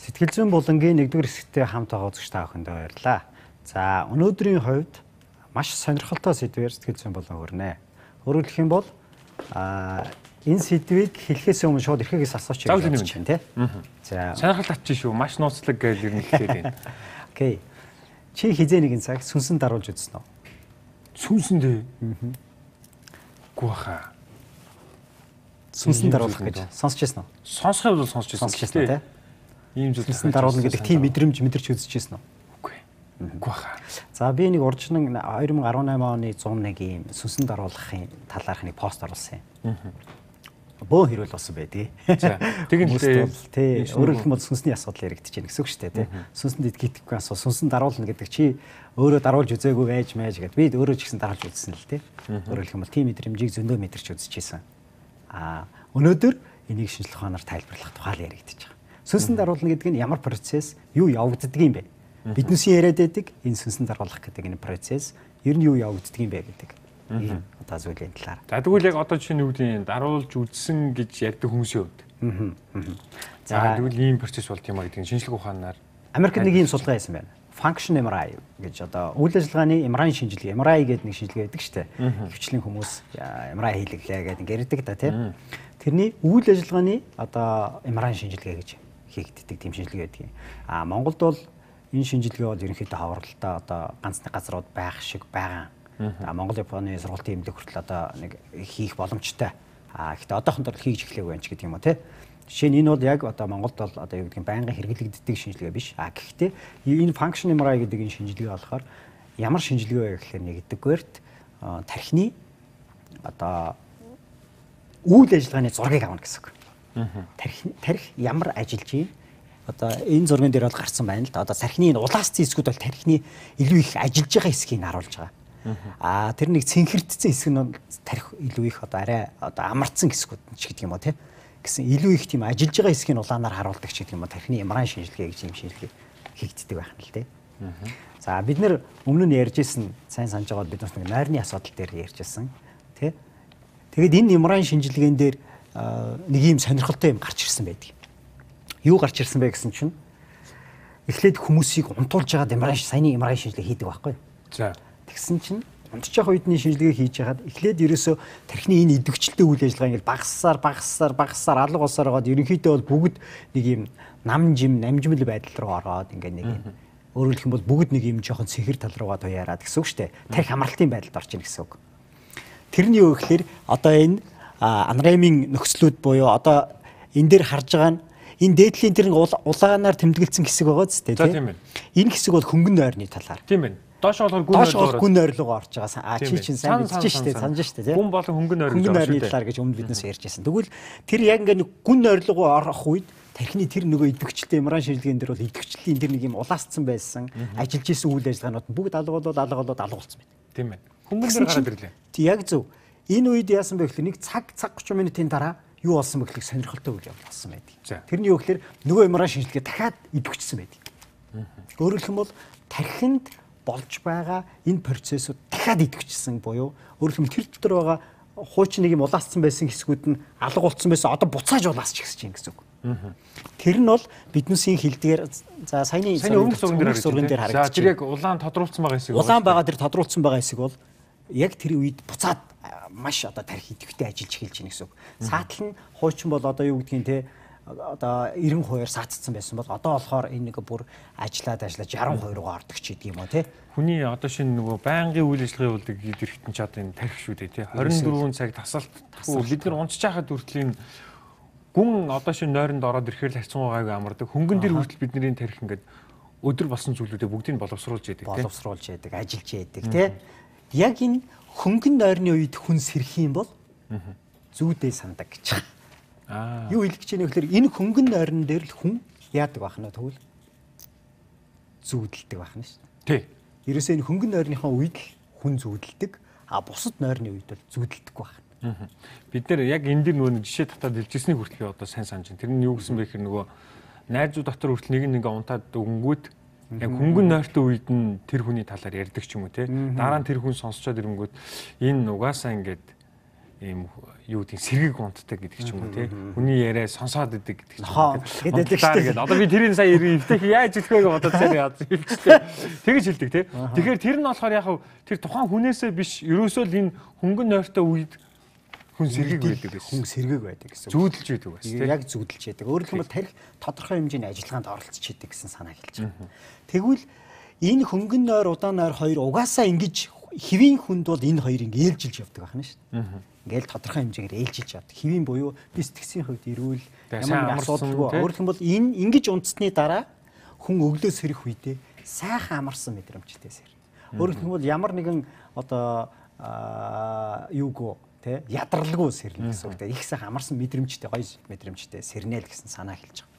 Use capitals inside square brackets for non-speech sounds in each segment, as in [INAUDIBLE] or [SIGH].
Сэтгэл зүйн булангийн 1-р хэсэгтээ хамт байгаа үзэгч та бүхэнд баярлалаа. За өнөөдрийн хувьд маш сонирхолтой сэдвээр сэтгэл зүйн булан хөрнэ. Өөрөөр хэлэх юм бол а энэ сэдвийг хэлэхээс өмнө шууд эрхээс асууч гэж байна тий. За сонирхол татчих шүү. Маш нууцлаг гэж ер нь хэлээд байна. Окей. Чи хизээ нэгэн цаг сүнсэн даруулж үзсэн үү? Сүнсэн дээ. Аа. Гүхаа. Сүнсэн даруулах гэж сонсч байсан уу? Сонсохыг бол сонсч байсан. Сонсч байсан тий. Ийм зүйл сүнсэн даруулна гэдэг тийм мэдрэмж мэдэрч үзчихсэн үү? Үгүй. Үгүй хаа. За би нэг урьдчилан 2018 оны 101 ийм сүнсэн даруулахын талаарх нэг пост оруулсан юм. Бөө хэрүүл болсон байдгийг. Тэгвэл тий өөрөөр хэлбэл сүнсний асуудал яригдэж байна гэсэн үг шүү дээ тий. Сүнсэнд итгэхгүй асуу сүнсэн даруулна гэдэг чи өөрөө даруулж үзээгүй байж мэж гэд би өөрөө ч гэсэн даруулж үзсэн л тий. Өөрөөр хэлбэл тийм мэдрэмжийг зөндөө мэдэрч үзчихсэн. Аа өнөөдөр энийг шинжлэх ухаанаар тайлбарлах тухай яригдчих. Сүнсэн даруулна гэдэг нь ямар процесс юу явагддаг юм бэ? Биднээсийн яриад байдаг энэ сүнсэн даруулах гэдэг энэ процесс ер нь юу явагддаг юм бэ гэдэг. Ийм одоо зүйлийн талаар. За тэгвэл яг одоо чинь юу гэдгийг даруулж үзсэн гэж ярьдаг хүмүүсийн хувьд. За тэгвэл ийм процесс болт юм а гэдгийг шинжлэх ухаанаар Америкт нэг ийм судалгаа хийсэн байна. Function MRI гэж одоо үйл ажиллагааны MRI шинжилгээ, MRI гэдэг нэг шинжилгээ байдаг шүү дээ. Хөвчлийн хүмүүс MRI хийлгэлээ гэдэг ингэрдэг та тийм. Тэрний үйл ажиллагааны одоо MRI шинжилгээ гэж хийгддэг тийм шинжилгээ байдаг юм. А Монголд бол энэ шинжилгээ бол ерөнхийдөө хавралтай одоо ганцны газрууд байх шиг байгаа. А Монгол Японы сургуулийн эмнэлэг хүртэл одоо нэг хийх боломжтой. А гэхдээ одоохондоо хийж эхлэв байж гэдэг юм уу те. Жишээ нь энэ бол яг одоо Монголд бол одоо юу гэдэг нь байнгын хэрэглэгддэг шинжилгээ биш. А гэхдээ энэ function MRI гэдэг энэ шинжилгээ болохоор ямар шинжилгээ вэ гэхээр нэгдүгээрт тархины одоо үйл ажиллагааны зургийг авна гэсэн үг тарих тарих ямар ажиллаж юм одоо энэ зурган дээр бол гарсан байна л да. Одоо сархины энэ улаасцсан хэсгүүд бол тархины илүү их ажиллаж байгаа хэсгийг харуулж байгаа. Аа тэр нэг цэнхэрдсэн хэсэг нь тарих илүү их одоо арай одоо амарцсан хэсгүүд ч гэдэг юм уу те гэсэн илүү их тийм ажиллаж байгаа хэсгийг улаанаар харуулдаг ч гэдэг юм уу тархины ямран шинжилгээ гэж юм шинжилгээ хийгддэг байх нь л те. За бид нэр өмнө нь ярьжсэн сайн санаж байгаад бид бас нэг нойрны асуудал дээр ярьжсэн тий. Тэгэд энэ ямран шинжилгээнд дээр нэг юм сонирхолтой юм гарч ирсэн байдаг. Юу гарч ирсэн бэ гэсэн чинь эхлээд хүмүүсийг унтуулж байгаа демраж саяны эмрай шинжилгээ хийдэг байхгүй. За. Тэгсэн чинь унтж байгаа үедний шинжилгээ хийж хагаад эхлээд ерөөсөө тархины энэ идэвхжлтэй үйл ажиллагаа ингээл багассаар багассаар багассаар алга усаар гоод ерөнхийдөө бол бүгд нэг юм нам жим намжмал байдал руу ороод ингээ нэг юм өөрөөр хэлэх юм бол бүгд нэг юм жоохон цэхэр тал руугаа туяараад гэсэн үг шүү дээ. Тарих амралтын байдалд орж ийн гэсэн үг. Тэрний юу гэхээр одоо энэ анремийн нөхцлүүд буюу одоо энэ дээр харж байгаа нь энэ дээдлийн тэр улаанаар тэмдэглэсэн хэсэг байгаа зү тийм. Энэ хэсэг бол хөнгөн нойрны талаар. Тийм байна. Доош болохоор гүн нойр. Доош гүн руу орж байгаа. А чи чинь сайн мэдчихэж штэ, санаж штэ тийм. Гүн болон хөнгөн нойр хөнгөн нойрны талаар гэж өмнө биднээс ярьж байсан. Тэгвэл тэр яг ингээ гүн руу орох үед тархины тэр нөгөө идэвхжлтэй имран шилжлэгийн дээр бол идэвхжлийн тэр нэг юм улаасцсан байсан ажиллаж исэн үйл ажиллагаанууд бүгд алга болоод алга болоод алга болсон байна. Тийм байна. Хөнгөн нойр гараад ирлээ. Тий яг зөв. Энэ үед яасан бэ гэхээр нэг цаг цаг 30 минутын дараа юу болсон бэ гэхлээр сонирхолтой үйл явдал болсон байдаг. Тэрний юу гэхээр нөгөө ямараа шинжилгээ дахиад идэвхжсэн байдаг. Өөрөөр хэлэх юм бол тархинд болж байгаа энэ процессыг дахиад идэвхжсэн буюу өөрөөр хэлбэл тэр дотор байгаа хуучин нэг юм улаасцсан байсан хэсгүүд нь алга болцсон байсан одоо буцааж улаасч гисэж юм гэсэн үг. Тэр нь бол биднээсийн хилдгээр за саяны зурган дээр байна. За тэр яг улаан тодруулсан байгаа хэсэг. Улаан байгаа тэр тодруулсан байгаа хэсэг бол яг тэр үед буцаад маш одоо тарих идэвхтэй ажиллаж эхэлж байна гэсэн үг. Саатал нь хуучин бол одоо юу гэдгийг те одоо 90 хувиар саатцсан байсан бол одоо болохоор энэ нэг бүр ажиллаад ажиллаж 62 руу ордог ч гэдэг юм уу те. Хүний одоо шинэ нөгөө байнгын үйл ажиллагааны үлдэг идэвхтэн ч одоо энэ тарих шүү дээ те. 24 цаг тасалтгүй бид нар унцж байхад хүртэл энэ гүн одоо шинэ нойронд ороод ирэхээр л хайцсан гайгүй амардаг. Хөнгөн дэр хүртэл бидний тарих ингээд өдөр болсон зүйлүүдээ бүгдийг боловсруулж яадаг те. Боловсруулж яадаг, ажиллаж яадаг те. Яг энэ хөнгөн нойрны үед хүн сэрх юм бол зүүдээ сандаг гэж. Аа. Юу хэлэх гэж байна вэ гэхээр энэ хөнгөн нойрон дээр л хүн яадаг байх нь тэгвэл зүүдэлдэг байх нь шүү дээ. Тий. Ерөөсөө энэ хөнгөн нойрныхоо үед л хүн зүүдэлдэг. А бусад нойрны үед бол зүүдэлдэггүй байх. Бид нэр яг энэ дэр нөгөө жишээ татаад илжсэний хүртэл одоо сайн санаж байна. Тэр нь юу гэсэн бэ гэхээр нөгөө найзууд дотор хүртэл нэг нэг унтаад өгөнгүүд Яг хөнгөн нойртой үед нь тэр хүний талаар ярьдаг ч юм уу те. Дараа нь тэр хүн сонсчоод ирэнгүүт энэ угаасаа ингээд ийм юу гэдэг сэргийг унтдаг гэдэг ч юм уу тий. Хүний яриа сонсоод идэг гэдэг ч юм уу. Тэгээд одоо би тэрийг сая эвдэх яаж хэлэх вэ бодож цаа хэлчихлээ. Тэгэж хэлдэг тий. Тэгэхээр тэр нь болохоор яг тэр тухайн хүнээсээ биш ерөөсөө л энэ хөнгөн нойртой үед хүн сэргийг байдаг гэсэн. Хүн сэргийг байдаг гэсэн. Зүүдэлж байдаг бас тийм. Яг зүүдэлж байдаг. Өөрөөр хэлбэл тарих тодорхой хэмжээний ажиллагаанд оролцож идэг гэсэн санаа хэлж байгаа. Тэгвэл энэ хөнгөн нойр удаан нойр хоёр угаасаа ингэж хэвийн хүнд бол энэ хоёрыг ээлжилж явдаг байна шүү дээ. Ингээл тодорхой хэмжээгээр ээлжилж явдаг. Хэвийн буюу би сэтгцийн хувьд ирүүл ямар нэг асуудалгүй. Өөрөөр хэлбэл энэ ингэж унтсны дараа хүн өглөө сэрэх үедээ сайхан амарсан мэдрэмжтэй сэр. Өөрөөр хэлбэл ямар нэгэн одоо юуг те ядралгүй сэрнэ гэсэн үг те их сайхан амарсан мэдрэмжтэй гоё мэдрэмжтэй сэрнэл гэсэн санаа хэлж байгаа.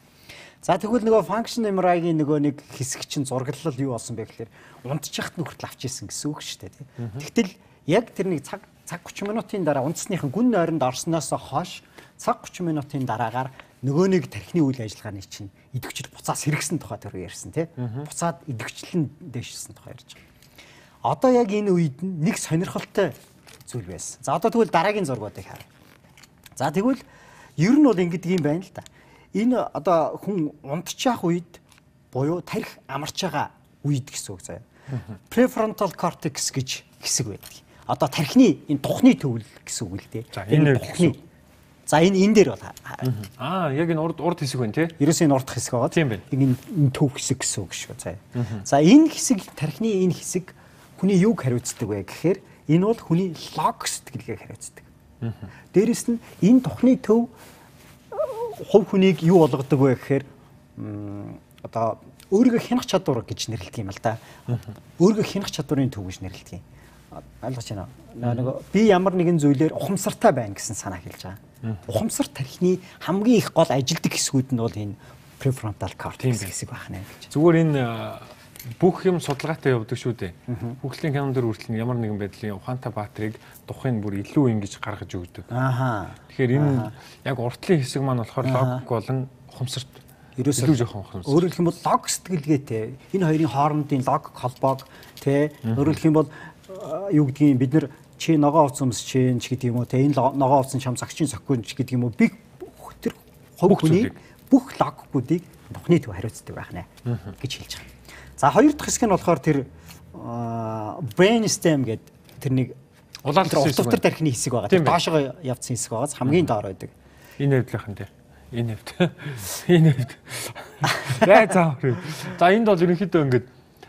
За тэгвэл нөгөө function MRI-гийн нөгөө нэг хэсэг чинь зураглал юу болсон бэ гэхээр унтчихт нь хүртэл авч ирсэн гэсэн үг шүү дээ. Тэгтэл яг тэр нэг цаг цаг 30 минутын дараа унтсныхын гүн нойронд орсноос хойш цаг 30 минутын дараагаар нөгөө нэг тархины үйл ажиллагааны чинь идэвхжил буцаа сэргсэн тухай тэр ярьсан тий. Буцаад идэвхжил нь дэвшсэн тухай ярьж байгаа. Одоо яг энэ үед нэг сонирхолтой зүйл байсан. За одоо тэгвэл дараагийн зургуудыг харъя. За тэгвэл ер нь бол ингэдэг юм байна л да энэ одоо хүн унтчих үед буюу тарих амарч байгаа үед гэсэн үг заяа. Prefrontal cortex гэж хэсэг байдаг. Одоо тархины энэ тухны төвл гэсэн үг л дээ. Энэ тухны За энэ энэ дээр бол аа яг энэ урд урд хэсэг байна тий. Ерөөс энэ урд хэсэг байгаа. Тийм байна. Энэ төв хэсэг гэсэн үг шүү заяа. За энэ хэсэг тархины энэ хэсэг хүний юг хариуцдаг вэ гэхээр энэ бол хүний лог сэтгэлгээг хариуцдаг. Дээрэс нь энэ тухны төв хувь хүнийг юу болгодог вэ гэхээр одоо өөрийгөө хянах чадвар гэж нэрлэдэг юм л да. Өөрийгөө хянах чадварын төв гэж нэрлэдэг юм. Ойлгож байна уу? Нөгөө би ямар нэгэн зүйлээр ухамсартай байна гэсэн санаа хэлж байгаа. Ухамсар тархины хамгийн их гол ажилдаг хэсгүүд нь бол энэ prefrontal cortex хэсэг байна гэж. Зүгээр энэ бүх юм судалгаатай явдаг шүү дээ. Хүүхлийн кинон дэр хүртэл ямар нэгэн байдлын ухаантай баатрийг духын бүр илүү ингэж гаргаж өгдөг. Ааха. Тэгэхээр энэ яг уртлын хэсэг маань болохоор логик болон ухамсарт ерөөсөө илүү жоохон ухамсар. Өөрөөр хэлэх юм бол лог сэтгэлгээтэй. Энэ хоёрын хоорондын лог холбоог тэ өөрөөр хэлэх юм бол юу гэдгийг бид нар чи ногоо уц өмс чинь ч гэдэг юм уу тэ энэ ногоо уцсан чам цагчийн цоггүй ч гэдэг юм уу би тэр хувь хүний бүх логикуудыг тухны төв хариуцдаг байх нэ гэж хэлж байгаа. За хоёр дахь хэсэг нь болохоор тэр brainstem гэдэг тэр нэг улаалт утгавтар тархины хэсэг байгаа. Тэр доошоо явцсан хэсэг байгаас хамгийн доор байдаг. Энэ хэвдлийнхэн дээр. Энэ хэвд. Энэ хэвд. За за. За энд бол ерөнхийдөө ингээд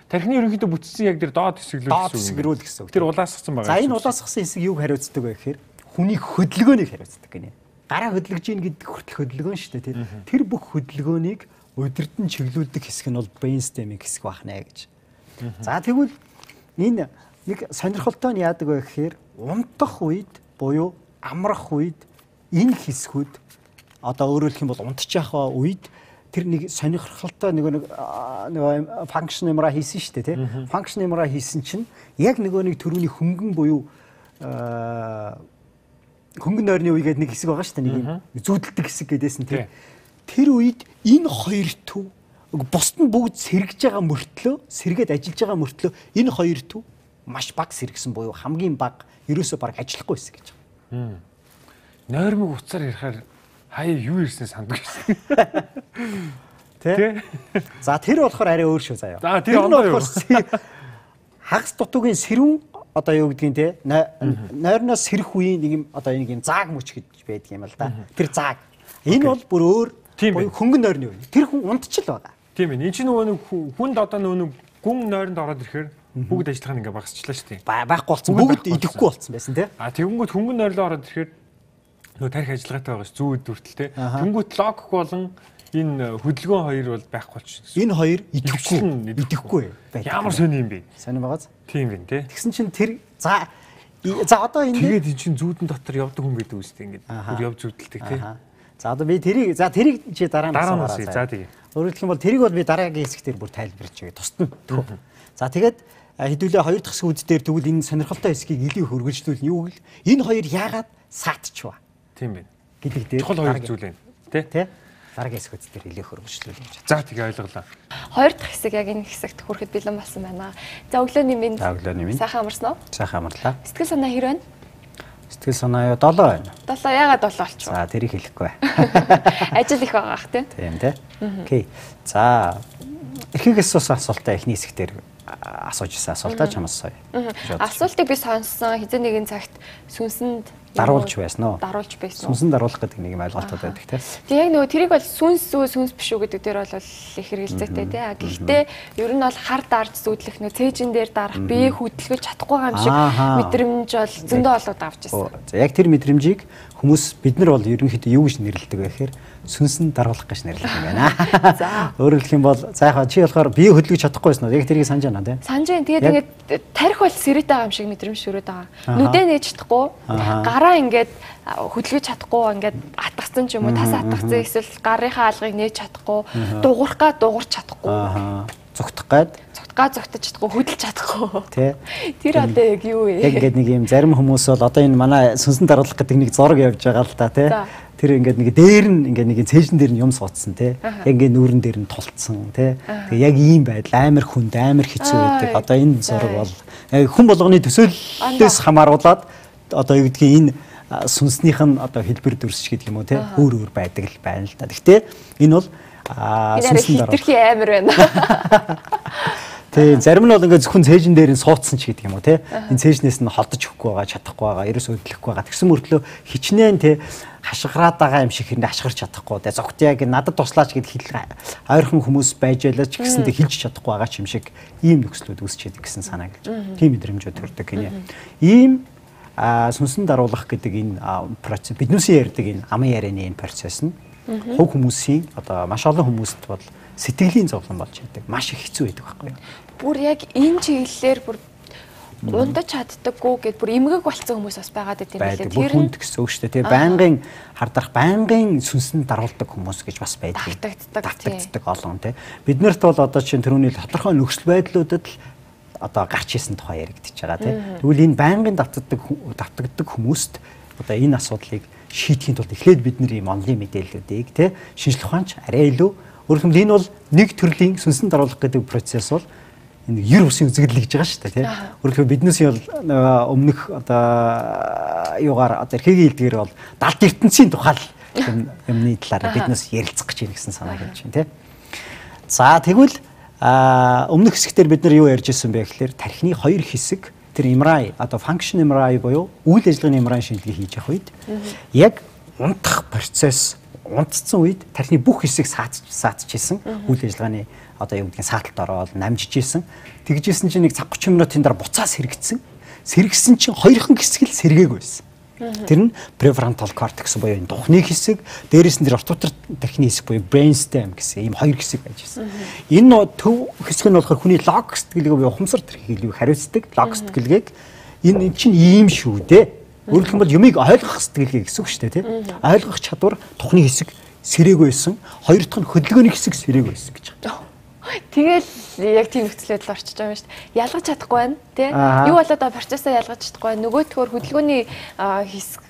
тархины ерөнхийдөө бүтцсэн яг тэр доод хэсэг лөө. Доод хэсэг рүү л гэсэн үг. Тэр улаасгсан байгаа. За энэ улаасгсан хэсэг юуг хариуцдаг вэ гэхээр хүний хөдөлгөөнийг хариуцдаг гинэ. Гараа хөдөлгөж ийн гэдэг хүртэл хөдөлгөөн шүү дээ. Тэр бүх хөдөлгөөнийг удирдан чиглүүлдэг хэсэг нь бол brainstem-ийн хэсэг байна гэж. За тэгвэл энэ нэг сонирхолтой нь яадаг вэ гэхээр унтах үед буюу амрах үед энэ хэсгүүд одоо өөрөөр хэлэх юм бол унтчих үед тэр нэг сонирхолтой нэг нэг function MRI хийсэн шүү дээ тий. Function MRI хийсэн чинь яг нөгөө нэг төрөний хөнгөн буюу хөнгөн нойрны үе гэдэг нэг хэсэг байгаа шүү дээ. Нэг зүүдэлдэг хэсэг гэдээсэн тий тэр үед энэ хоёр төв бусд нь бүгд сэргэж байгаа мөртлөө сэргээд ажиллаж байгаа мөртлөө энэ хоёр төв маш бага сэргсэн буюу хамгийн бага ерөөсөө баг ажиллахгүй байсан гэж байна. Нойрмог уцаар ярихаар хаяа юу ирсэн санддаг гэсэн. Тэ? За тэр болохоор арай өөр шүү заяа. За тэр болохоор хагас дутуугийн сэрүүн одоо юу гэдгийг те нойрноос сэрэх үеийн нэг юм одоо нэг юм зааг мөч гэж байдаг юм л да. Тэр зааг. Энэ бол бүр өөр хөнгөн нойрны үе. Тэр хүн унтчил байгаа. Тийм ээ. Энд чинь нөгөө нэг хүнд одоо нөгөө гүн нойронд ороод ирэхээр бүгд ажиллагаа ингээ багасчлаа шүү дээ. Байхгүй болсон. Бүгд идэхгүй болсон байсан тий. А тэгэнгүүт хөнгөн нойрлоо ороод ирэхээр нөгөө тарих ажиллагаатай байгаа ш зүүд дүртэл тий. Тэнгүүт логик болон энэ хөдөлгөөн хоёр бол байхгүй болчихсон. Энэ хоёр идэхгүй идэхгүй байх. Ямар сони юм бэ? Сонир байгааз. Тийм байна тий. Тэгсэн чинь тэр за за одоо энэ тэгээд эн чинь зүүдэн дотор явдаг хүн байдаг үстэй ингээд бүр явж зүтэлдэг тий. За одоо би тэрийг за тэрийг чи дараа нь дараа нь за тэгээ. Өөрөөр хэлэх юм бол тэрийг бол би дараагийн хэсгээр бүр тайлбарч өгье. Тусна. За тэгээд хэдүүлээ хоёр дахь хэсгүүд дээр тэгвэл энэ сонирхолтой хэсгийг илүү хөргөжлүүл юу гэл энэ хоёр яагаад саатчва. Тийм байна. Гэдэг дээр чухал хоёр зүйл байна. Тэ? Тэ? дараагийн хэсгүүд дээр илүү хөргөжлүүл гэж. За тэгээ ойлголоо. Хоёр дахь хэсэг яг энэ хэсэгт хүрэхэд бэлэн болсон байна. За өглөөний минь. За өглөөний минь. Сайхан амарсан уу? Сайхан амарлаа. Сэтгэл санаа хэрвэн? Сэтгэл санаа юу 7 байна. Долоо ягаад долоо болчих вэ? За тэрийг хэлэхгүй. [LAUGHS] Ажил их байгаа ах тийм. Тийм тий. Окей. За эхээс ус асуултаа эхний хэсэгтэр асууж ирсэн асуултаа чамаас сая. Асуултыг би сонссон хизээ нэгэн цагт сүнсэнд даруулж байсан уу? Даруулж байсан? Сүнсэн даруулах гэдэг нэг юм ойлголтод байдаг тий. Тэг яг нөгөө тэрийг бол сүнс үү сүнс биш үү гэдэг дээр бол их хэрэгэлцээтэй тий. Гэхдээ ер нь бол хар дарж зүудлэх нөө цээжин дээр дарах бие хөдөлгөж чадахгүй юм шиг мэдрэмж бол зөндөө болоод авч ирсэн. Яг тэр мэдрэмжийг хүмүүс бид нар бол ерөнхийдөө юу гэж нэрлэдэг вэ гэхээр сүнсэн даруулах гэж нэрлэх юм байна. [LAUGHS] За. Өөрөөр хэлэх юм бол за яхаа чи болохоор бие хөдөлгөж чадахгүй байсан уу? Яг тэрийг санаж байна тийм. Санаж байна. Тэгээд ингээд тарих бол сэрэт байгаа юм шиг мэдрэмж шүрээд байгаа. Нүдэ нээж чадахгүй, гараа ингээд хөдөлгөж чадахгүй ингээд атгацсан ч юм уу, тас атгацсан эсвэл гарынхаа алгыг нээж чадахгүй, дугуурах га дугуурч чадахгүй. Зүгтах гад га зогтож чадахгүй хөдөлж чадахгүй. Тэ. Тэр одоо яг юу вэ? Яг ингээд нэг юм зарим хүмүүс бол одоо энэ манай сүнсэн даруулах гэдэг нэг зураг явж байгаа л та тий тэр ингээд нэг дээр нь ингээд нэг цээжин дээр нь юм суудсан те. Яг ингээд нүүрэн дээр нь тулцсан те. Тэгээ яг ийм байдал амар хүнд амар хэцүү байдаг. Одоо энэ зураг бол хүн болгоны төсөөллөөс хамааруулаад одоо юу гэдгийг энэ сүнснийх нь одоо хэлбэр дүрсч гэдэг юм уу те. Өөр өөр байдаг л байна л да. Гэхдээ энэ бол сүнсэн дараа. Хитрхи амар байна. [LAUGHS] Тий, зарим нь бол ингээд зөвхөн цээжин дээр нь суудсан ч гэдэг юм уу те. Энэ цээжнээс нь холдож өгөхгүй байгаа, чадахгүй байгаа, ерөөс өдлөхгүй байгаа. Тэгсэн мөртлөө хичнээн те хашгираад байгаа юм шиг хэрнээ хашгирч чадахгүй. Тэгээ зогт яг надад туслаач гэд хэл ойрхон хүмүүс байж байлаа ч гэсэндээ хэлж чадахгүй байгаа ч юм шиг ийм нөхцлүүд үүсчихэд гэсэн санаа гэлж. Тийм мэдрэмжүүд төрдөг гинэ. Ийм сүнсэн даруулах гэдэг энэ процесс биднүүсийн ярьдаг энэ амын ярианы энэ процесс нь хувь хүмүүсийн одоо маш олон хүмүүст бол сэтгэлийн зовлон болж байдаг. Маш их хэцүү байдаг байхгүй юу? Бүр яг энэ чиглэлээр бүр ундаж чаддаггүй гэд бүр эмгэг болцсон хүмүүс бас байгаад байт юм лээ. Тэр нь гэсэн үг шүү дээ. Тэгээ байнгын хардрах байнгын сүнсэнд даруулдаг хүмүүс гэж бас байдаг. Татагддаг. Татагддаг олон тий. Бид нарт бол одоо чинь тэрүүний тодорхой нөхцөл байдлуудад л одоо гарч исэн тухай яригдчихэж байгаа тий. Тэгвэл энэ байнгын давтагддаг давтагддаг хүмүүст одоо энэ асуудлыг шийдэхийн тулд эхлээд бид нар ийм онлын мэдээллүүдийг тий шинжлэх ухаанч арай илүү өөрөөр хэлбэл энэ бол нэг төрлийн сүнсэн даруулах гэдэг процесс бол энэ ер бусын үзэгдэл гэж байгаа шүү дээ тийм. Өөрөлдөө биднээс өмнөх одоо юугаар одоо эрхэгийн хэлдгээр бол далд ертөнцийн тухай юмны талаар биднээс ярилцах гэж байна гэсэн санаа хэлж байна тийм. За тэгвэл өмнөх хэсэгтэр бид нар юу ярьж ирсэн бэ гэхээр тархины хоёр хэсэг тэр MRI одоо function MRI буюу үйл ажиллагааны MRI шинжилгээ хийж явах үед яг унтах процесс унтцсан үед тархины бүх хэсэг саатж саатчихсэн үйл ажиллагааны одоо юу гэдгийг сааталт ороод намжиж исэн. Тэгжсэн чинь нэг цаг 30 минутын дараа буцаас сэргэгдсэн. Сэргэгсэн чинь хоёрхан хэсэг л сэргээгүй байсан. Тэр нь prefrontal cortex буюу энэ духны хэсэг, дээрээс нь тэр ортотор тархины хэсэг буюу brainstem гэсэн ийм хоёр хэсэг байж байсан. Энэ төв хэсэг нь болохоор хүний лог сэтгэлгээ буюу ухамсар тэрхийлийг хариуцдаг лог сэтгэлгээг энэ чинь ийм шүү дээ. Өөрөлдөх юм бол юмыг ойлгох сэтгэлгээ гэсэн үг шүү дээ, тийм. Ойлгох чадвар тухны хэсэг сэрээгүй байсан. Хоёр дахь нь хөдөлгөөний хэсэг сэрээгүй байсан гэж байна. Тэгэл яг тийм нөхцөлөд л орчиж байгаа юм шүү дээ. Ялгаж чадахгүй байна тий. Юу болоод процессоо ялгаж чадахгүй байна. Нөгөөдгөр хөдөлгөөний хэсэг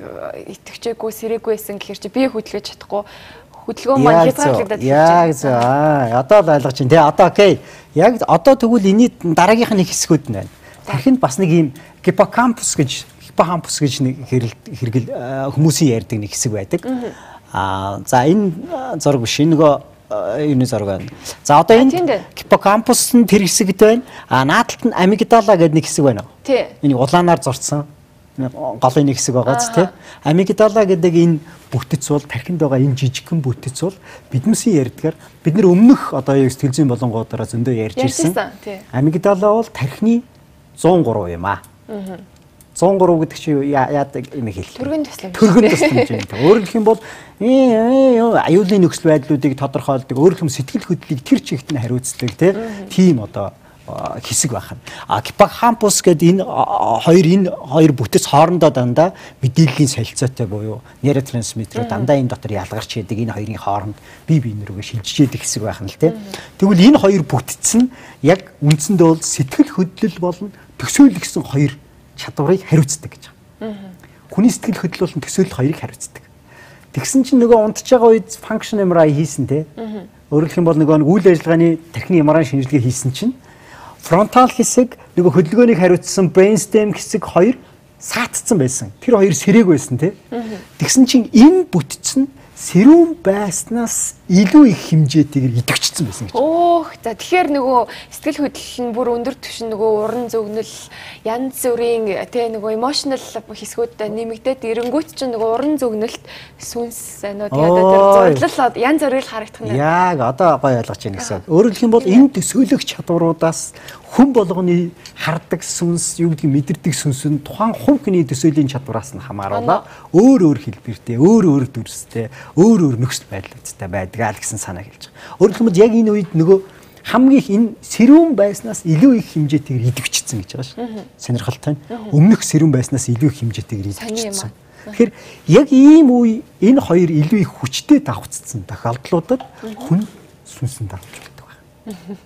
итгэжээгүй сэрээгүй байсан гэхэр чи би хөдөлгөж чадахгүй хөдөлгөөн маань хязгаарлагдаад байна. Яг зөв. Аа одоо л ойлгож байна тий. Одоо окей. Яг одоо тэгвэл энэний дараагийнх нь хэсгүүд нь байна. Тархинд бас нэг юм гиппокампус гэж гиппокампус гэж нэг хэрэгэл хүмүүсийн ярьдаг нэг хэсэг байдаг. Аа за энэ зураг биш нөгөө юуны зураг байна. За одоо энэ гиппокампус нь тэр хэсэгт байна. А наадталт нь амигдала гэдэг нэг хэсэг байна. Тий. Энийг улаанаар зурцсан голын нэг хэсэг байгаа ч тий. Амигдала гэдэг энэ бүтэц бол тархинд байгаа энэ жижигхэн бүтэц бол биднээсийн ярьдгаар бид нар өмнөх одоо яг сэтгэл зүйн болонгуудаараа зөндөө ярьж ирсэн. Амигдала бол тархины 103 юм аа. 103 гэдэг чинь яадаг юм хэл. Төргөн тусламж. Төргөн тусламж юм. Өөрөөр хэлэх юм бол аюулын нөхцөл байдлуудыг тодорхойлдог, өөр юм сэтгэл хөдлөлийг тэр чигт нь хариуцдаг тийм одоо хэсэг байх нь. А гиппокампус гэдэг энэ хоёр энэ хоёр бүтэц хоорондоо дандаа мэдээллийн солилцоотой буюу нейротрансмиттерүүд дандаа энэ дотор ялгарч яадаг энэ хоёрын хооронд бие биенээ рүүгээ шилжиж яадаг хэсэг байх нь л тийм. Тэгвэл энэ хоёр бүтэц нь яг үндсэндээ бол сэтгэл хөдлөл болон төсөөлөгсөн хоёр чадварыг хариуцдаг гэж байна. Хүний сэтгэл хөдлөл болон төсөөлөл хоёрыг хариуцдаг. Тэгсэн чинь нөгөө унтж байгаа үед function MRI хийсэн те. Өөрөлдөх юм бол нөгөө үйл ажиллагааны тархины MRI шинжилгээ хийсэн чинь фронтал хэсэг нөгөө хөдөлгөөнийг хариуцсан brainstem хэсэг хоёр саатцсан байсан. Тэр хоёр сэрэг байсан тий. Тэгсэн чинь энэ бүтцэн сэрүүн байснаас илүү их хэмжээтэйгээр идэвчсэн байсан гэж. Өөх за тэгэхээр нөгөө сэтгэл хөдлөл нь бүр өндөр түвшин нөгөө уран зөгнөл янз бүрийн тий нөгөө emotional хэсгүүд нэмэгдээд ирэнгүүт чинь нөгөө уран зөгнөлт сүнс ануу тэгээд зурлал янз бүрийг харагдах нь. Яг одоо гоё ойлгож байна гэсэн. Өөрөөр хэлэх юм бол энэ төсөөлөх чадваруудаас хүн болгоны хардаг сүнс, юу гэдгийг мэдэрдэг сүнс нь тухайн хувь хүний төсөөлийн чадвараас нь хамааруулаад өөр өөр хэлбэртэй, өөр өөр дүрстэй, өөр өөр нөхцөл байдлуудтай байдгаа л гэсэн санаа хэлж байгаа. Өөрөөр хэлбэл яг энэ үед нөгөө хамгийн их энэ сэрүүн байснаас илүү их хэмжээтэйгээр идэвчсэн гэж байгаа шүү. Сонирхолтой. Өмнөх сэрүүн байснаас илүү их хэмжээтэйгээр идэвчсэн. Тэгэхээр яг ийм үе энэ хоёр илүү их хүчтэй давхцсан тохиолдлуудад хүн сүнсэн давж болдог байна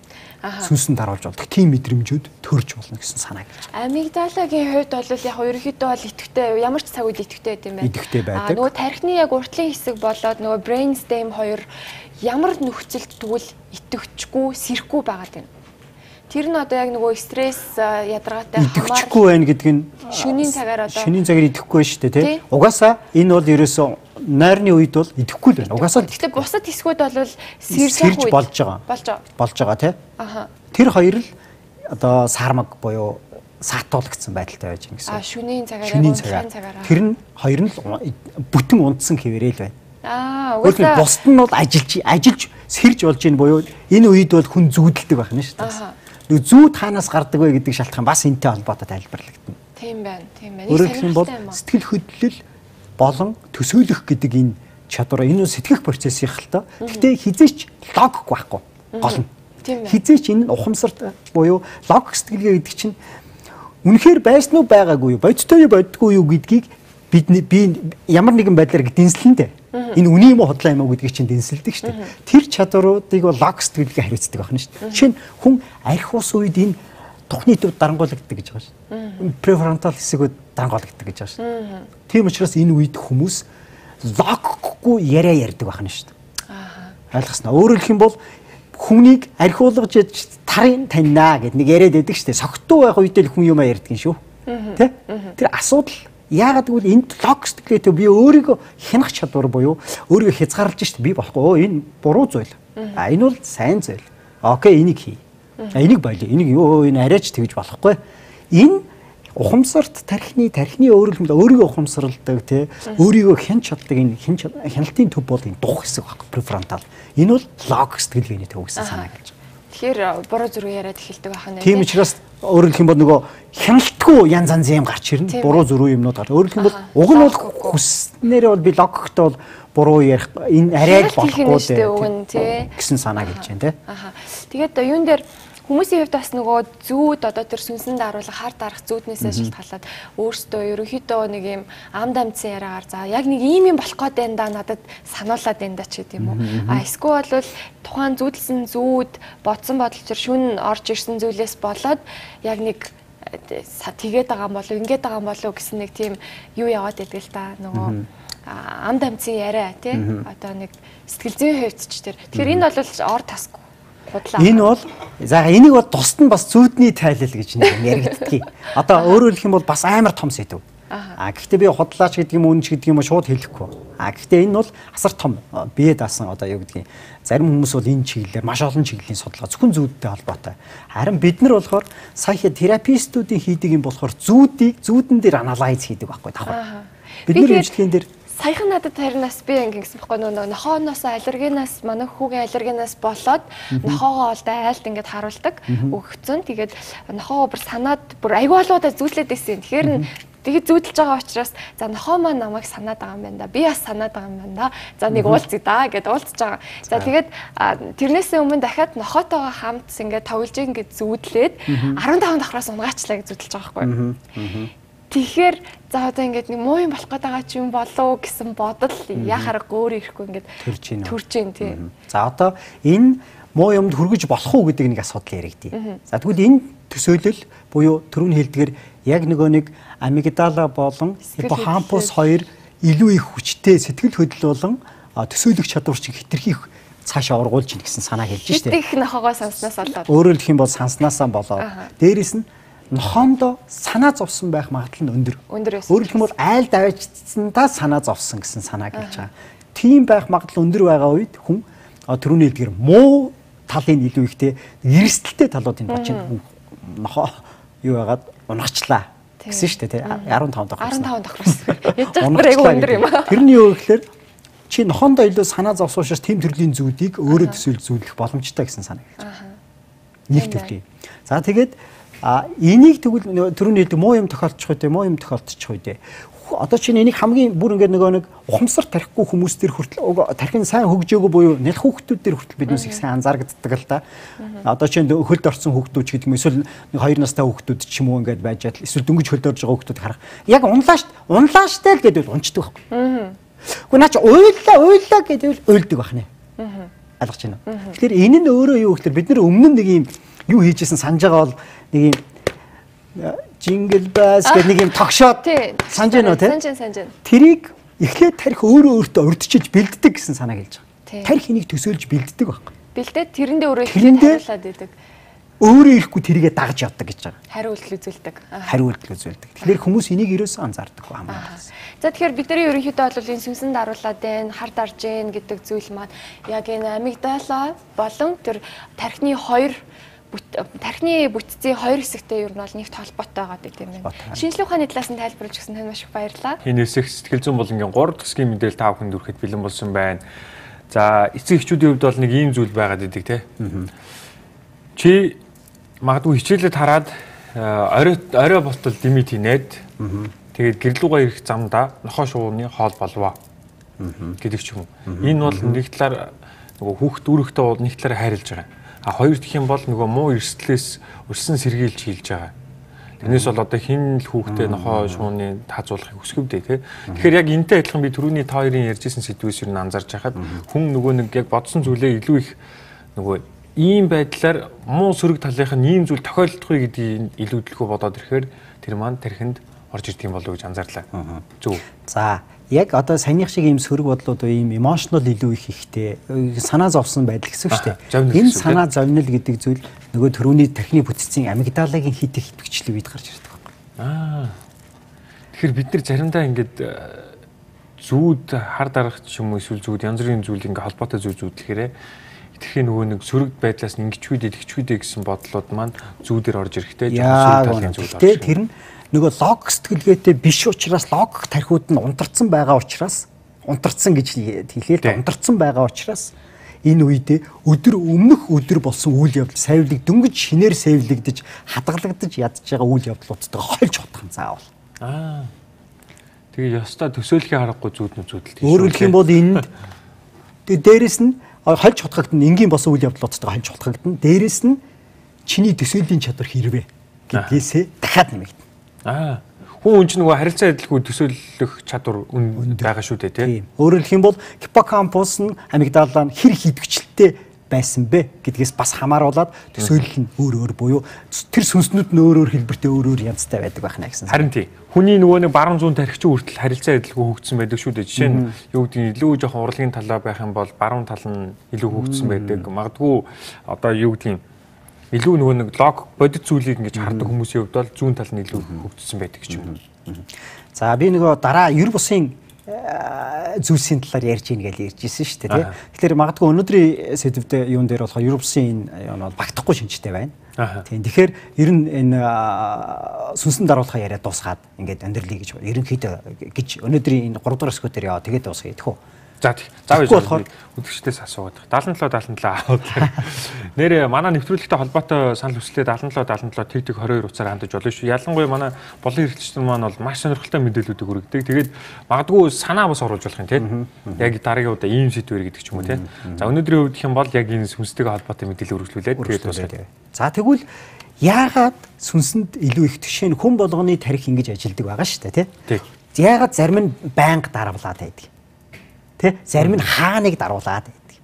сүнсэн даруулж болдог тийм мэдрэмжүүд төрж болно гэсэн санаа гэж. Амигдалагийн хувьд бол яг ерөнхийдөө бол идэвхтэй ямар ч цаг үед идэвхтэй байт юм байна. Идэвхтэй байдаг. Нөгөө тархины яг уртлын хэсэг болоод нөгөө brain stem хоёр ямар нөхцөлд тэгвэл идэвхчгүй, сэрхгүй байгаад байна. Тэр нь одоо яг нөгөө стресс ядаргаатай хамаар идэвхчихгүй байна гэдг нь шөнийн цагаар одоо шөнийн цагаар идэвхгүй шүү дээ тий. Угаасаа энэ бол ерөөсөө нойрны үед бол идэвхгүй л байна. Угаасаа гэхдээ бусад хэсгүүд бол сэрж болж байгаа. Болж байгаа. Болж байгаа тий. Аха. Тэр хоёр л одоо сармаг буюу саатуулагдсан байдалтай байж гин гэсэн. А шөнийн цагаар шөнийн цагаар. Тэр нь хоёр нь бүтэн унтсан хэвээрэл байна. Аа угаасаа бусд нь бол ажиллаж ажиллаж сэрж болж ийн буюу энэ үед бол хүн зүудэлдэг байх нь шүү дээ нэг зүү таанаас гардаг вэ гэдэг шалтгаан бас энтэй холбоотой тайлбарлагдана. Тийм байна. Тийм байна. Өөрөөр хэлбэл сэтгэл хөдлөл болон төсөөлөх гэдэг энэ чадвар энэ сэтгэх процесс их л тоо. Гэхдээ хизээч логик байхгүй. Гол нь. Хизээч энэ ухамсарт буюу логик сэтгэлгээ гэдэг чинь үнэхээр байсан уу байгаагүй юу бодтой юу боддгүй юу гэдгийг бидний би ямар нэгэн байдлаар дэнслэндээ энэ үний юм уу худлаа юм уу гэдгийг чинь дэнсэлдэг шүү дээ. Тэр чадваруудыг бол лог сэтгэлгээ хариуцдаг байна шүү дээ. Жишээ нь хүн арх ус үед энэ тухны төв дарангуулагддаг гэж байгаа шүү. Префронтал хэсгүүд дарангуулагддаг гэж байгаа шүү. Тийм учраас энэ үед хүмүүс логгүй яриа ярьдаг байна шүү. Ойлгосноо. Өөрөөр хэлэх юм бол хүнийг архиулгаж тарын таньнаа гэд нэг яриад байдаг шүү. Согтуу байх үед л хүн юм ярьдаг юм шүү. Тэ? Тэр асуудал Яагаад гэвэл энд лог сэтгэлгээтэй би өөрийгөө хянах чадвар буюу өөрийгөө хязгаарлаж шít би болохгүй. Энэ буруу зүйл. А энэ бол сайн зүйл. Окей, энийг хий. Энийг болио. Энийг юу энэ арайч тэгж болохгүй. Энэ ухамсарт тархины тархины өөрөлдөлд өөрийгөө ухамсарладаг тий өөрийгөө хянч чаддаг энэ хяналтын төв бол энэ дух хэсэг баг префронтал. Энэ бол лог сэтгэлгээний төв гэсэн санаа гэж. Тэгэхээр буруу зүрх яриад эхэлдэг байх нь. Тийм учраас өөрөөр хэлэх юм бол нөгөө хяналтгүй янз янз юм гарч ирнэ. Буруу зүрх юмнууд гар. Өөрөөр хэлэх юм бол уг нь бол хүснээрээ бол би логиктой бол буруу ярих энэ арай болохгүй дээ. гэсэн санаа гэж байна тий. Аха. Тэгээд юун дээр Хүмүүсийн хувьд бас нөгөө зүүд одоо тэр сүнсэн даруулга хар дарах зүүднээсээ шалтгаалаад өөрсдөө ерөнхийдөө нэг юм ам дамцсан яриагаар за яг нэг ийм юм болох гээд байна да надад сануулад байна да ч гэдэм үү. А эсвэл бол тухайн зүүдэлсэн зүүд бодсон бодолчор шүн орж ирсэн зүйлээс болоод яг нэг тэгээд байгаа юм болов ингээд байгаа юм болов гэсэн нэг тийм юу яваад идэг л да нөгөө ам дамцын яриа тий. Одоо нэг сэтгэл зүйн хувьд ч тэр. Тэгэхээр энэ бол ор тасгүй. Энэ бол за энийг бол тусад нь бас зүудний тайлал гэж нэг яригддгийг. Одоо өөрөөр хэлэх юм бол бас амар том сэдв. А гэхдээ би худлаач гэдэг юм үнч гэдэг юм шууд хэлэхгүй. А гэхдээ энэ бол асар том бие даасан одоо юу гэдгийг зарим хүмүүс бол энэ чиглэлээр маш олон чиглэлийн судалгаа зөвхөн зүүдтэй холбоотой. Харин бид нар болохоор терапистуудын хийдэг юм болохоор зүүдийг зүүдэн дээр анализ хийдэг байхгүй давхар. Бид нар эмчилгээнд дээр саяхан надад харинаас би ингэ гэсэн байхгүй нөгөө нохооноос аллергенаас манай хүүгийн аллергенаас болоод нохоогоо олдоо айлт ингээд харуулдаг өгцөн тэгээд нохоогоо бүр санаад бүр айгуулуудаа зүүдлээд байсан. Тэгэхээр тэгээд зүүдэлж байгаа учраас за нохоо маань намайг санаад байгаа юм байна да. Би бас санаад байгаа юм байна да. За нэг уулзъя да гэд уулзж байгаа. За тэгээд тэрнээсээ өмнө дахиад нохоотойгоо хамт ингээд тоглож ингээд зүүдлээд 15 давхраас унгаачлаа гэж зүүдэлж байгаа байхгүй. Тэгэхээр за одоо ингээд нэг муу юм болох гээд байгаа ч юм болов гэсэн бодол яхаар гөөр ирэхгүй ингээд төрж ийн. Төрж ийн тийм. За одоо энэ муу юмд хүргэж болох уу гэдэг нэг асуудал яригдъя. За тэгвэл энэ төсөөлөл буюу түрүүн хэлдгээр яг нөгөө нэг амигдала болон хиппокампус хоёр илүү их хүчтэй сэтгэл хөдлөл болон төсөөлөх чадвар чиг хитрхи цаашаа ургуулж ийн гэсэн санаа хэлж штэ. Их нохогоо санснаас болоод. Өөрөөр хэлэх юм бол санснаасаа болоод дээрэс нь нохоондоо санаа зовсон байх магадлал нь өндөр. Байсан. Өөрөөр хэлбэл айл давжсандаа санаа зовсон гэсэн санаа гэлж байгаа. Тийм байх магадлал өндөр байгаа үед хүн түрүүний хэлдгэр муу талын илүү ихтэй эрсдэлтэй талуудын боч нохоо юу яагаад унагчлаа гэсэн шүү дээ тий 15 давхар 15 давхар яж байгаа айгу өндөр юм аа. Тэрний юу гэхээр чи нохоондоо илүү санаа зовсуушаас тэм төрлийн зүйлийг өөрөө төсөөл зүйлэх боломжтой гэсэн санаа гэж. Байна. Нэг төрлийн. За тэгээд а энийг тэгвэл түрүүний хэлдэг муу юм тохиолдчих үедээ муу юм тохиолдчих үедээ одоо чинь энийг хамгийн бүр ингээд нөгөө нэг ухамсар тарихгүй хүмүүс төр хүртэл тархин сайн хөгжөөгөө буюу нялх хүүхдүүд төр хүртэл биднээс их сайн анзаарэгддэг л да. Одоо чинь хөлд орсон хүүхдүүд ч гэдэг юм эсвэл нэг хоёр настай хүүхдүүд ч юм уу ингээд байж чадал эсвэл дөнгөж хөлд орж байгаа хүүхдүүд харах. Яг унлааш унлааштай л гэдэг унцдаг байхгүй. Гэхдээ наач уйлаа уйлаа гэдэг уйлдаг байна. Ойлгож байна? Тэгэхээр энэ нь өөрөө юу гэхээр бид нар өмнө нэг юм юу хийжсэн санаж байгаа бол нэг юм жингл бас гэх нэг юм тогшоод санаж байна уу те? Санаж санаж. Тэрийг эхлээд тарих өөрөө өөртөө урдчилж бэлддэг гэсэн санаа гэлж байгаа. Тарих энийг төсөөлж бэлддэг байхгүй. Бэлдээд тэрэндээ өөрөө эхлээд хариулаад идэг. Өөрөө ирэхгүй тэрийгэ дагж явдаг гэж байгаа. Хариу үйлдэл үзүүлдэг. Хариу үйлдэл үзүүлдэг. Тэгэхээр хүмүүс энийг ерөөсөө анзаардаг хамаагүй. За тэгэхээр бидний ерөнхийдөө бол энэ сүнсэнд даруулаад байна, хар дарж гин гэдэг зүйл маань яг энэ амигдала болон тэр тархины хоёр тархины бүтцийн хоёр хэсэгтэй ер нь бол нэгт холбоотой байгаа гэдэг юм байна. Шинжлэх ухааны талаас нь тайлбарлаж өгсөн тань маш их баярлалаа. Энэ хэсэг сэтгэл зүйн болонгийн 3 дахь хэсгийн мэдээлэл та бүхэнд хүрэхэд бэлэн болсон байна. За эцэг эхчүүдийн хувьд бол нэг ийм зүйл байгаад идэг те. Чи магадгүй хичээлэд хараад орой орой болтол димит хийнээд тэгээд гэрлүүгээ ирэх замда нохоо шууны хоол болвоо гэдэг ч юм уу. Энэ бол нэг талаар нөгөө хүүхд үүрэгтэй бол нэг талаар хайрлаж байгаа. А хоёр дахь юм бол нөгөө муу эрсдлээс өрсөн сэргийлж хийлж байгаа. Тэрнээс бол одоо хин л хүүхдээ нохоо шууны таазуулахыг хүсгэвдээ тий. Тэгэхээр яг энтэй адилхан би түрүүний та хоёрын ярьжсэн сэдвээс юу н анзарч хахад хүн нөгөө нэг яг бодсон зүйлээ илүү их нөгөө ийм байдлаар муу сөрөг талынх нь ийм зүйл тохиолдохгүй гэдгийг илүүдлэхөө бодоод ирэхээр тэр маань тархинд орж ирдэг юм болов уу гэж анзаарлаа. Зөв. За яг одоо саяных шиг ийм сөрөг бодлууд ийм emotional илүү их ихтэй санаа зовсон байдал гэсэн үг шүү дээ. Энэ санаа зовнил гэдэг зүйл нөгөө төрөүний тархины бүтцийн амигдалагийн хит их итгэвчлэг үед гарч ирдэг байна. Аа. Тэгэхээр бид нар заримдаа ингээд э, зүүд хар дарах ч юм уу эсвэл зүүд янз бүрийн зүйл ингээ холбоотой зүйл зүүдлэхээр итгэхийн нөгөө нэг сөрөг байдлаас ингэчгүйдээ тэгчгүйдээ гэсэн бодлууд маань зүүдээр орж ирэхтэй жоохон сөрөг талын зүйл байна. Тэр нь нөгөө лог сэтгэлгээтэй биш учраас логик тархиуд нь унтарсан байгаа учраас унтарсан гэж хэлээд унтарсан байгаа учраас энэ үедээ өдөр өмнөх өдөр болсон үйл явдал сайвлыг дөнгөж шинээр сайвлагдаж хадгалагдаж ядж байгаа үйл явдлуудтай хольж утгах заавал. Аа. Тэгээ ёстой төсөөлхийн харахгүй зүүднүү зүүдэл тийм. Өөрөөр хэлэх юм бол энд тэгээ дээрэс нь хольж утгагдана энгийн болсон үйл явдлуудтай хольж утгагдана. Дээрэс нь чиний төсөөлийн чадвар хэрвээ гэдгээсээ дахиад нэмэгдэнэ. Аа. Хүн хүн чинь нөгөө харилцаа адилгүй төсөөлөх чадвар байгаа шүү дээ тий. Өөрөөр хэлэх юм бол гиппокампус нь амигдала нь хэр хідвчлэлтэй байсан бэ гэдгээс бас хамааруулаад төсөөлөл нь өөр өөр буюу тэр сүнснүүд нь өөр өөр хэлбэртэй өөр өөр янзтай байдаг байх нэ гэсэн. Харин тий. Хүний нөгөө нэг баруун зүүн тархичин хүртэл харилцаа адилгүй хөгжсөн байдаг шүү дээ. Жишээ нь юу гэдгийг илүү жоохон урлагийн талаа байх юм бол баруун тал нь илүү хөгжсөн байдаг. Магадгүй одоо юу гэдгийг илүү нөгөө нэг лог бодит зүйлийг ингэж хардаг хүмүүсийн хувьд бол зүүн тал нь илүү хөгжсөн байдаг ч юм уу. За би нөгөө дараа ер бусын э, зүйлсийн талаар ярьж ийн гэж ярьж ирсэн шүү дээ тий. Тэгэхээр магадгүй өнөөдрийн сэдвүүд юун дээр болохоор ер бусын юу нь бол багтахгүй шинжтэй байна. Тийм. Тэгэхээр ер нь энэ сүнсэн даруулахаа яриад дуусгаад ингээд амьдралыг гэж ерөнхийдөө гэж өнөөдрийн энэ 3 дугаар хэсгүүд дээр яа тэгээд дуусгая гэх үү. За заав болохоор үдгчдээс асуугаад 77 77 аваад [LAUGHS] нэрээ манай нэвтрүүлэгтэй холбоотой санал хүслээ 77 77 тэг тэг 22 утсаар хандаж болно шүү. Ялангуяа манай болон хэрэгчлэн маань бол маш сонирхолтой мэдээллүүдийг хүргэдэг. Тэгээд магадгүй санаа бас оруулж болох юм тийм. Яг дараагийн удаа ийм сэдвэр гэдэг ч юм уу тийм. За өнөөдрийн үед их юм бол яг энэ сүнстэйгээ холбоотой мэдээлэл үргэлжлүүлээд тэгээд дуусгая. За тэгвэл яагаад сүнсэнд илүү их төшөө нь хүн болгоны тарих ингэж ажилдаг байгаа шүү дээ тийм. Яагаад зарим нь байнга даравлаад байдаг Тэ зарим нь хааныг даруулаад байдаг.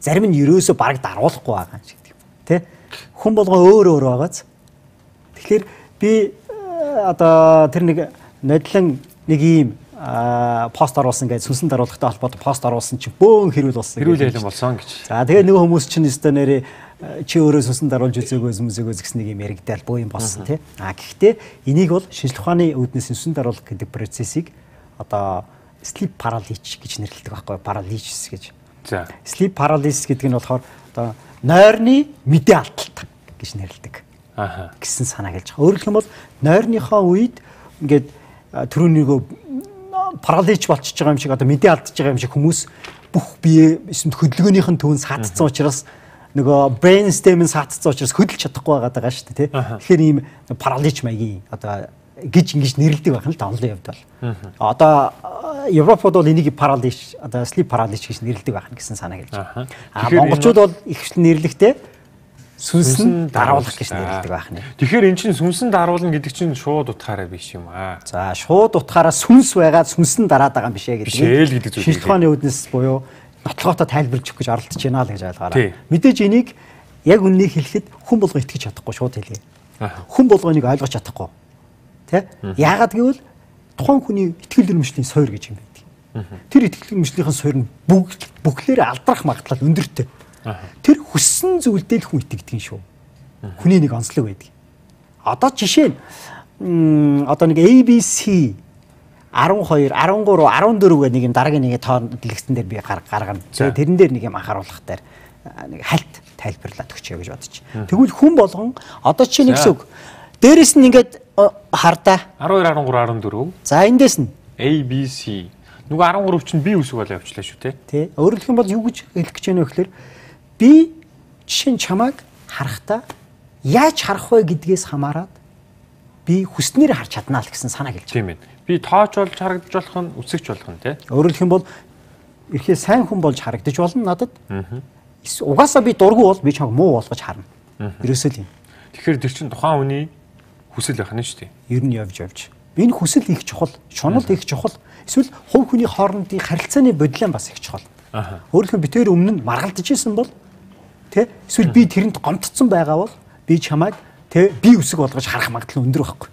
Зарим нь ерөөсөө бараг даруулахгүй байгаа юм шиг тийм. Тэ хүн болгоо өөр өөр байгааз. Тэгэхээр би э, одоо тэр нэг нодлон нэг ийм пост оруулсан гэж сүнсэн даруулгатай холбоотой пост оруулсан чинь бөөн хэрүүл болсон. Хэрүүл ялан болсон гэж. За тэгээ нөгөө хүмүүс чинь өстө нэрээ чи өөрөө сүнсэн даруулж үзээгүй хүмүүсээс гэсэн нэг юм яригдал боо юм болсон тий. А гэхдээ энийг бол шинжлэх ухааны үүднээс сүнсэн даруулах гэдэг процессыг одоо sleep paralysis гэж нэрлэдэг байхгүй paralysis гэж. За. Sleep paralysis гэдэг нь болохоор одоо нойрны мэдээ алдалт гэж нэрлэдэг. Аха. гэсэн санаа хэлж байгаа. Өөрөөр хэлбэл нойрныхоо үед ингээд түрүүнийгөө паралич болчихж байгаа юм шиг одоо мэдээ алдчихж байгаа юм шиг хүмүүс бүх бие хөдөлгөөнийх нь төвн саатцсан учраас нөгөө brain stem-ын саатцсан учраас хөдөлж чадахгүй байгаа шүү дээ тий. Тэгэхээр ийм паралич маягийн одоо гэж ингэж нэрлэдэг байх нь л онлын хувьд бол. Одоо Европод бол энийг паралич одоо sleep paralysis гэж нэрлэдэг байх гэсэн санаа хэлж байгаа. А монголчууд бол ихвчлэн нэрлэхдээ сүнсэн даруулах гэж нэрлэдэг байх нь. Тэгэхээр эн чинь сүнсэн даруулна гэдэг чинь шууд утгаараа биш юм аа. За шууд утгаараа сүнс байгаад сүнсэн дараад байгаа юм биш ээ гэдэг. Зүйл. Шинжилгээний үүднээс буюу нотлоготой тайлбарлаж өгөх гэж оролдож байна л гэж ойлгоорой. Мэдээж энийг яг үннийг хэлэхэд хүн болго итгэж чадахгүй шууд хэлье. Хүн болго энийг ойлгож чадахгүй. Тэ? Яагаад гэвэл тухайн хүний итгэл үнэмшлийн суур гэж юм байдаг. Тэр итгэл үнэмшлийнхэн суур нь бүгд бүхлээр алдрах магадлал өндөртэй. Тэр хүссэн зүйлдээ л хүн итгэдэг юм шүү. Хүний нэг онцлог байдаг. Одоо жишээ нь одоо нэг ABC 12, 13, 14 гэх нэг юм дараагийн нэг тоон дэлгэцэн дээр би гаргана. Тэрэн дээр нэг юм анхааруулах дээр нэг хальт тайлбарлаад өгчөө гэж бодчих. Тэгвэл хүн болгон одоо чи нэг зүг дээрэс нь ингээд хардаа 12, 13, 14. За эндээс нь ABC Нөгөө 13 чинь би үсэг бол явчлаа шүү те. Тий. Хэлэх юм бол юу гэж хэлэх гэж байна вэ гэхээр би жишээ нь чамайг харахтаа яаж харах вэ гэдгээс хамаарат би хүснээр харж чаднаа л гэсэн санаа байна. Тийм ээ. Би тооч болж харагдаж болох нь үсэгч болох нь. Өөрөөр хэлэх юм бол эрхээ сайн хүн болж харагдаж болно надад. Аа. Угаасаа би дургу бол би чамайг муу болгож харна. Ерөөсөө л юм. Тэгэхээр тэр чинь тухайн хүний хүсэл байх нь шүү дээ. Ер нь явж явж. Энэ хүсэл их чухал, шунал их чухал. Эсвэл хувь хүний хоорондын харилцааны бодлон бас их чухал. Өөрөөр хэлбэл битээр өмнө нь маргалдаж исэн бол Тэ? Эсвэл би тэрэнд гомдцсон байгаа бол би чамайг тэ би үсэг болгож харах магадлал өндөр байхгүй.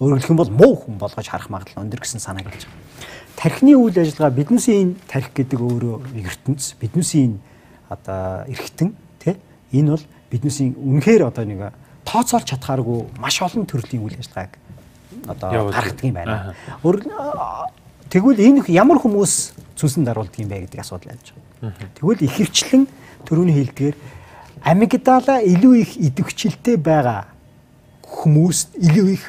Өөрөөр хэлэх юм бол муу хүн болгож харах магадлал өндөр гэсэн санаа гэлж байгаа. Тархины үйл ажиллагаа биднээсийн тарих гэдэг өөрөө ертөнц, биднээсийн одоо эргэтэн тэ энэ бол биднээсийн үнэхээр одоо нэг тооцоолж чадхааргүй маш олон төрлийн үйл ажиллагааг одоо гаргадаг юм байна. Тэгвэл энэ ямар хүмүүс зүсэн даруулдаг юм бэ гэдэг асуудал байна. Тэгвэл ихэрчлэн төрөний хэлдгээр амигдала илүү их идэвхжилтэй байгаа хүмүүст илүү их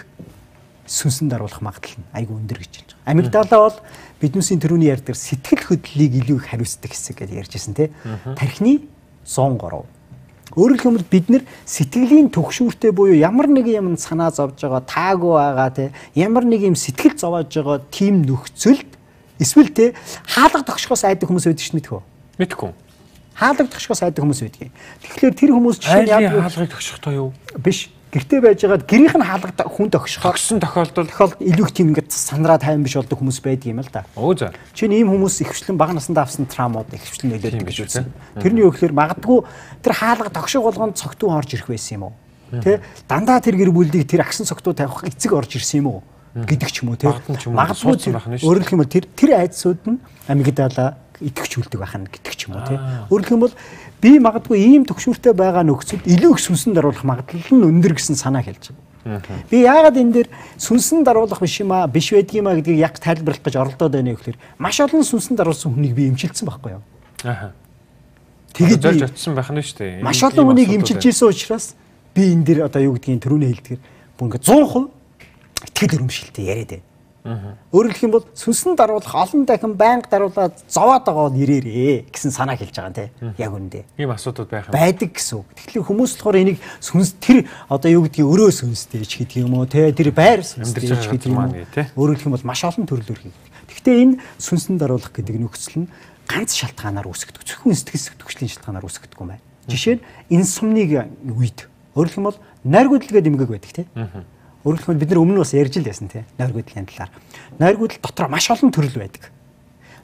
сүнсэн даруулах магадлал нь айгүй өндөр гэж хэлж байгаа. Амигдала бол биднүүсийн төрөний ярьдаг сэтгэл хөдлөлийг илүү их хариуцдаг хэсэг гэж ярьжсэн тий. Тархины 103. Өөрөөр хэлбэл бид нэр сэтгэлийн төгшүүртэй буюу ямар нэг юм санаа зовж байгаа, таагүй байгаа тий. Ямар нэг юм сэтгэл зовоож байгаа тийм нөхцөлд эсвэл тий хаалга тогшхоос айдаг хүмүүс байдаг ш мэдхүү. Мэдхгүй хаалгадахшгаас айдаг хүмүүс байдгийг. Тэгэхээр тэр хүмүүс жишээ нь яг хаалгыг тогшохтой юу? Биш. Гэртээ байжгаад гэрийнх нь хаалгад хүн тогшохоор тогсон тохиолдол. Тохиолдол. Илүү их тийм ингээд сандраа тайван биш болдог хүмүүс байдаг юм л да. Өө за. Чинь ийм хүмүүс ихвчлэн бага насндаа авсан траумууд ихвчлэн нөлөөлдөг гэж үзсэн. Тэрний өгөхлөр магадгүй тэр хаалга тогших болгонд цогтуу орж ирэх байсан юм уу? Тэ? Дандаа тэр гэр бүлийг тэр агсан цогтуу тавих эцэг орж ирсэн юм уу? гэдэг ч юм уу те магадгүй өөрөөр хэлбэл тэр тэр айдсууд нь амигдала идэвхжүүлдэг байх нь гэдэг ч юм уу тийм. Өөрөлдөх юм бол би магадгүй ийм төгшүүртэй байгаа нөхцөлд илүү их сүнсэн даруулах магадлал нь өндөр гэсэн санаа хэлж байна. Би яагаад энэ дээр сүнсэн даруулах биш юм аа биш байдгийм аа гэдгийг яг тайлбарлах гэж оролдоод байна гэхээр маш олон сүнсэн даруулсан хүнийг би эмчилсэн байхгүй юу? Аа. Тэгээд зорж очсон байх нь шүү дээ. Маш олон хүнийг эмчилж исэн учраас би энэ дээр одоо юу гэдгийг төрөний хэлдгээр бүр ингээ 100% итгэл өрөмшөлтэй яриад байна. Өөрөөр хэлэх юм бол сүнсэн даруулах олон дахин байнга даруулаад зовоод байгаа бол ирээрээ гэсэн санаа хэлж байгаа нэ. Яг үндэ. Ийм асуудал байх юм. Байдаг гэсэн үг. Тэгэхээр хүмүүс болохоор энийг сүнс тэр одоо юу гэдгийг өрөө сүнстэй ч гэдэг юм уу те тэр байр сүнстэй ч гэдэг юм уу. Өөрөөр хэлэх юм бол маш олон төрлөөр хийдэг. Гэхдээ энэ сүнсэн даруулах гэдэг нөхцөл нь ганц шалтгаанаар үүсгдэг. Зөвхөн сэтгэл сэтгүүчлийн шалтгаанаар үүсгдэг юм байна. Жишээ нь инсомниг үед өөрөөр хэлэх юм бол найргуудлага гэдэг эмгэг байдаг те. Өөрөөр хэлбэл бид нар өмнө нь бас ярьж л байсан тийм нойргуудлын талаар. Нойргуудл дотор маш олон төрөл байдаг.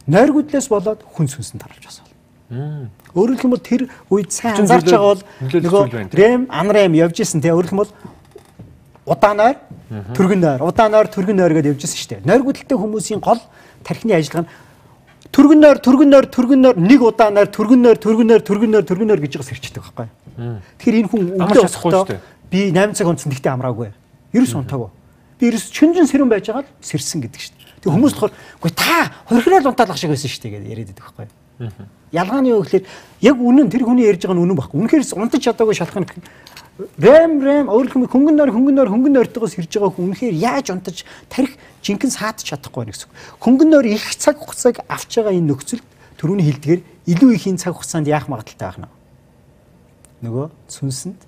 Нойргуудлаас болоод хүн сүнсэн даралж бас болно. Өөрөөр хэлбэл тэр үед сайн анзаарч байгаа бол нөгөө рэм анрэм явж исэн тийм өөрөөр хэлбэл удаанаар түргэн нойр, удаанаар түргэн нойр гэдээ явж исэн шүү дээ. Нойргуудлтай хүмүүсийн гол тархины ажиллагаа нь Түргэнээр түргэнээр түргэнээр нэг удаанаар түргэнээр түргэнээр түргэнээр түргэнээр гэж байгаа сэрчдэг байхгүй. Тэгэхээр энэ хүн шүү дээ. би 8 цаг унтсан гэхдээ амраагүй. Ерөөс унтаагүй. Би ерөөс чүнжин сэрэн байж байгаа л сэрсэн гэдэг шүү дээ. Тэг хүмүүс болохоор үгүй та хорхирол унтаалах шиг байсан шүү дээ гэдэг яриад байдаг байхгүй. Ялгааны юу гэхээр яг үнэн тэр хүний ярьж байгаа нь үнэн байхгүй. Үнэхээр унтаж чадаагүй шалтгаан рэм рэм өөрөлдөх хөнгөн нор хөнгөн нор хөнгөн нортойгоос ирж байгаа хүн үнэхээр яаж унтаж тарих жинхэнэ саадч чадахгүй байна гэсэн. Хөнгөн нор их цаг хугацааг авч байгаа энэ нөхцөлд төрөний хилдгээр илүү их энэ цаг хугацаанд яах магадaltaй байна. Нөгөө сүнсэнд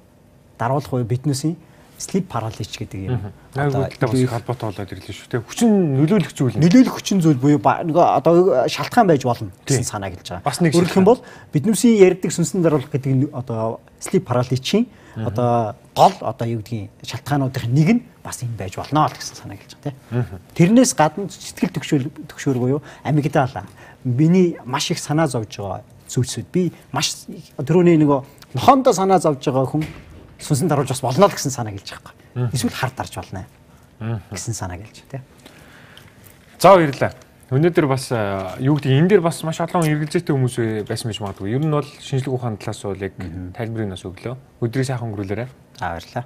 даруулах буюу биднээсийн sleep paralysis гэдэг юм. Үедээ бас холбоотой болоод ирлээ шүү дээ. Хүчин нөлөөлөх зүйл. Нөлөөлөх хүчин зүйл буюу нөгөө одоо шалтгаан байж болно гэсэн санаа гэлж байгаа. Бас нэг Өөрөлдөх юм бол биднээсийн ярьдаг сүнсэн даруулах гэдэг одоо sleep paralysis-ийн одоо гол одоо юу гэдгийг шалтгаануудын нэг нь бас энэ байж болно л гэсэн санаа гэлж байгаа тийм. Тэрнээс гадна сэтгэл төгшөөр төгшөөр буюу амигдала. Миний маш их санаа зовж байгаа зүйлсүүд би маш түрүүний нөгөө нохоондоо санаа зовж байгаа хүн сүнсэн даруулж бас болно л гэсэн санаа гэлж юм. Эсвэл хар дарж болно гэсэн санаа гэлж тийм. За баярлалаа. Өнөөдөр бас юу гэдэг энэ дээр бас маш олон эргэлзээтэй хүмүүс байсан байж магадгүй. Ер нь бол шинжлэх ухааны талаас бол яг тайлбарыг бас өглөө. Өдрийг сайхан өнгөрүүлээрэй. Аа баярлалаа.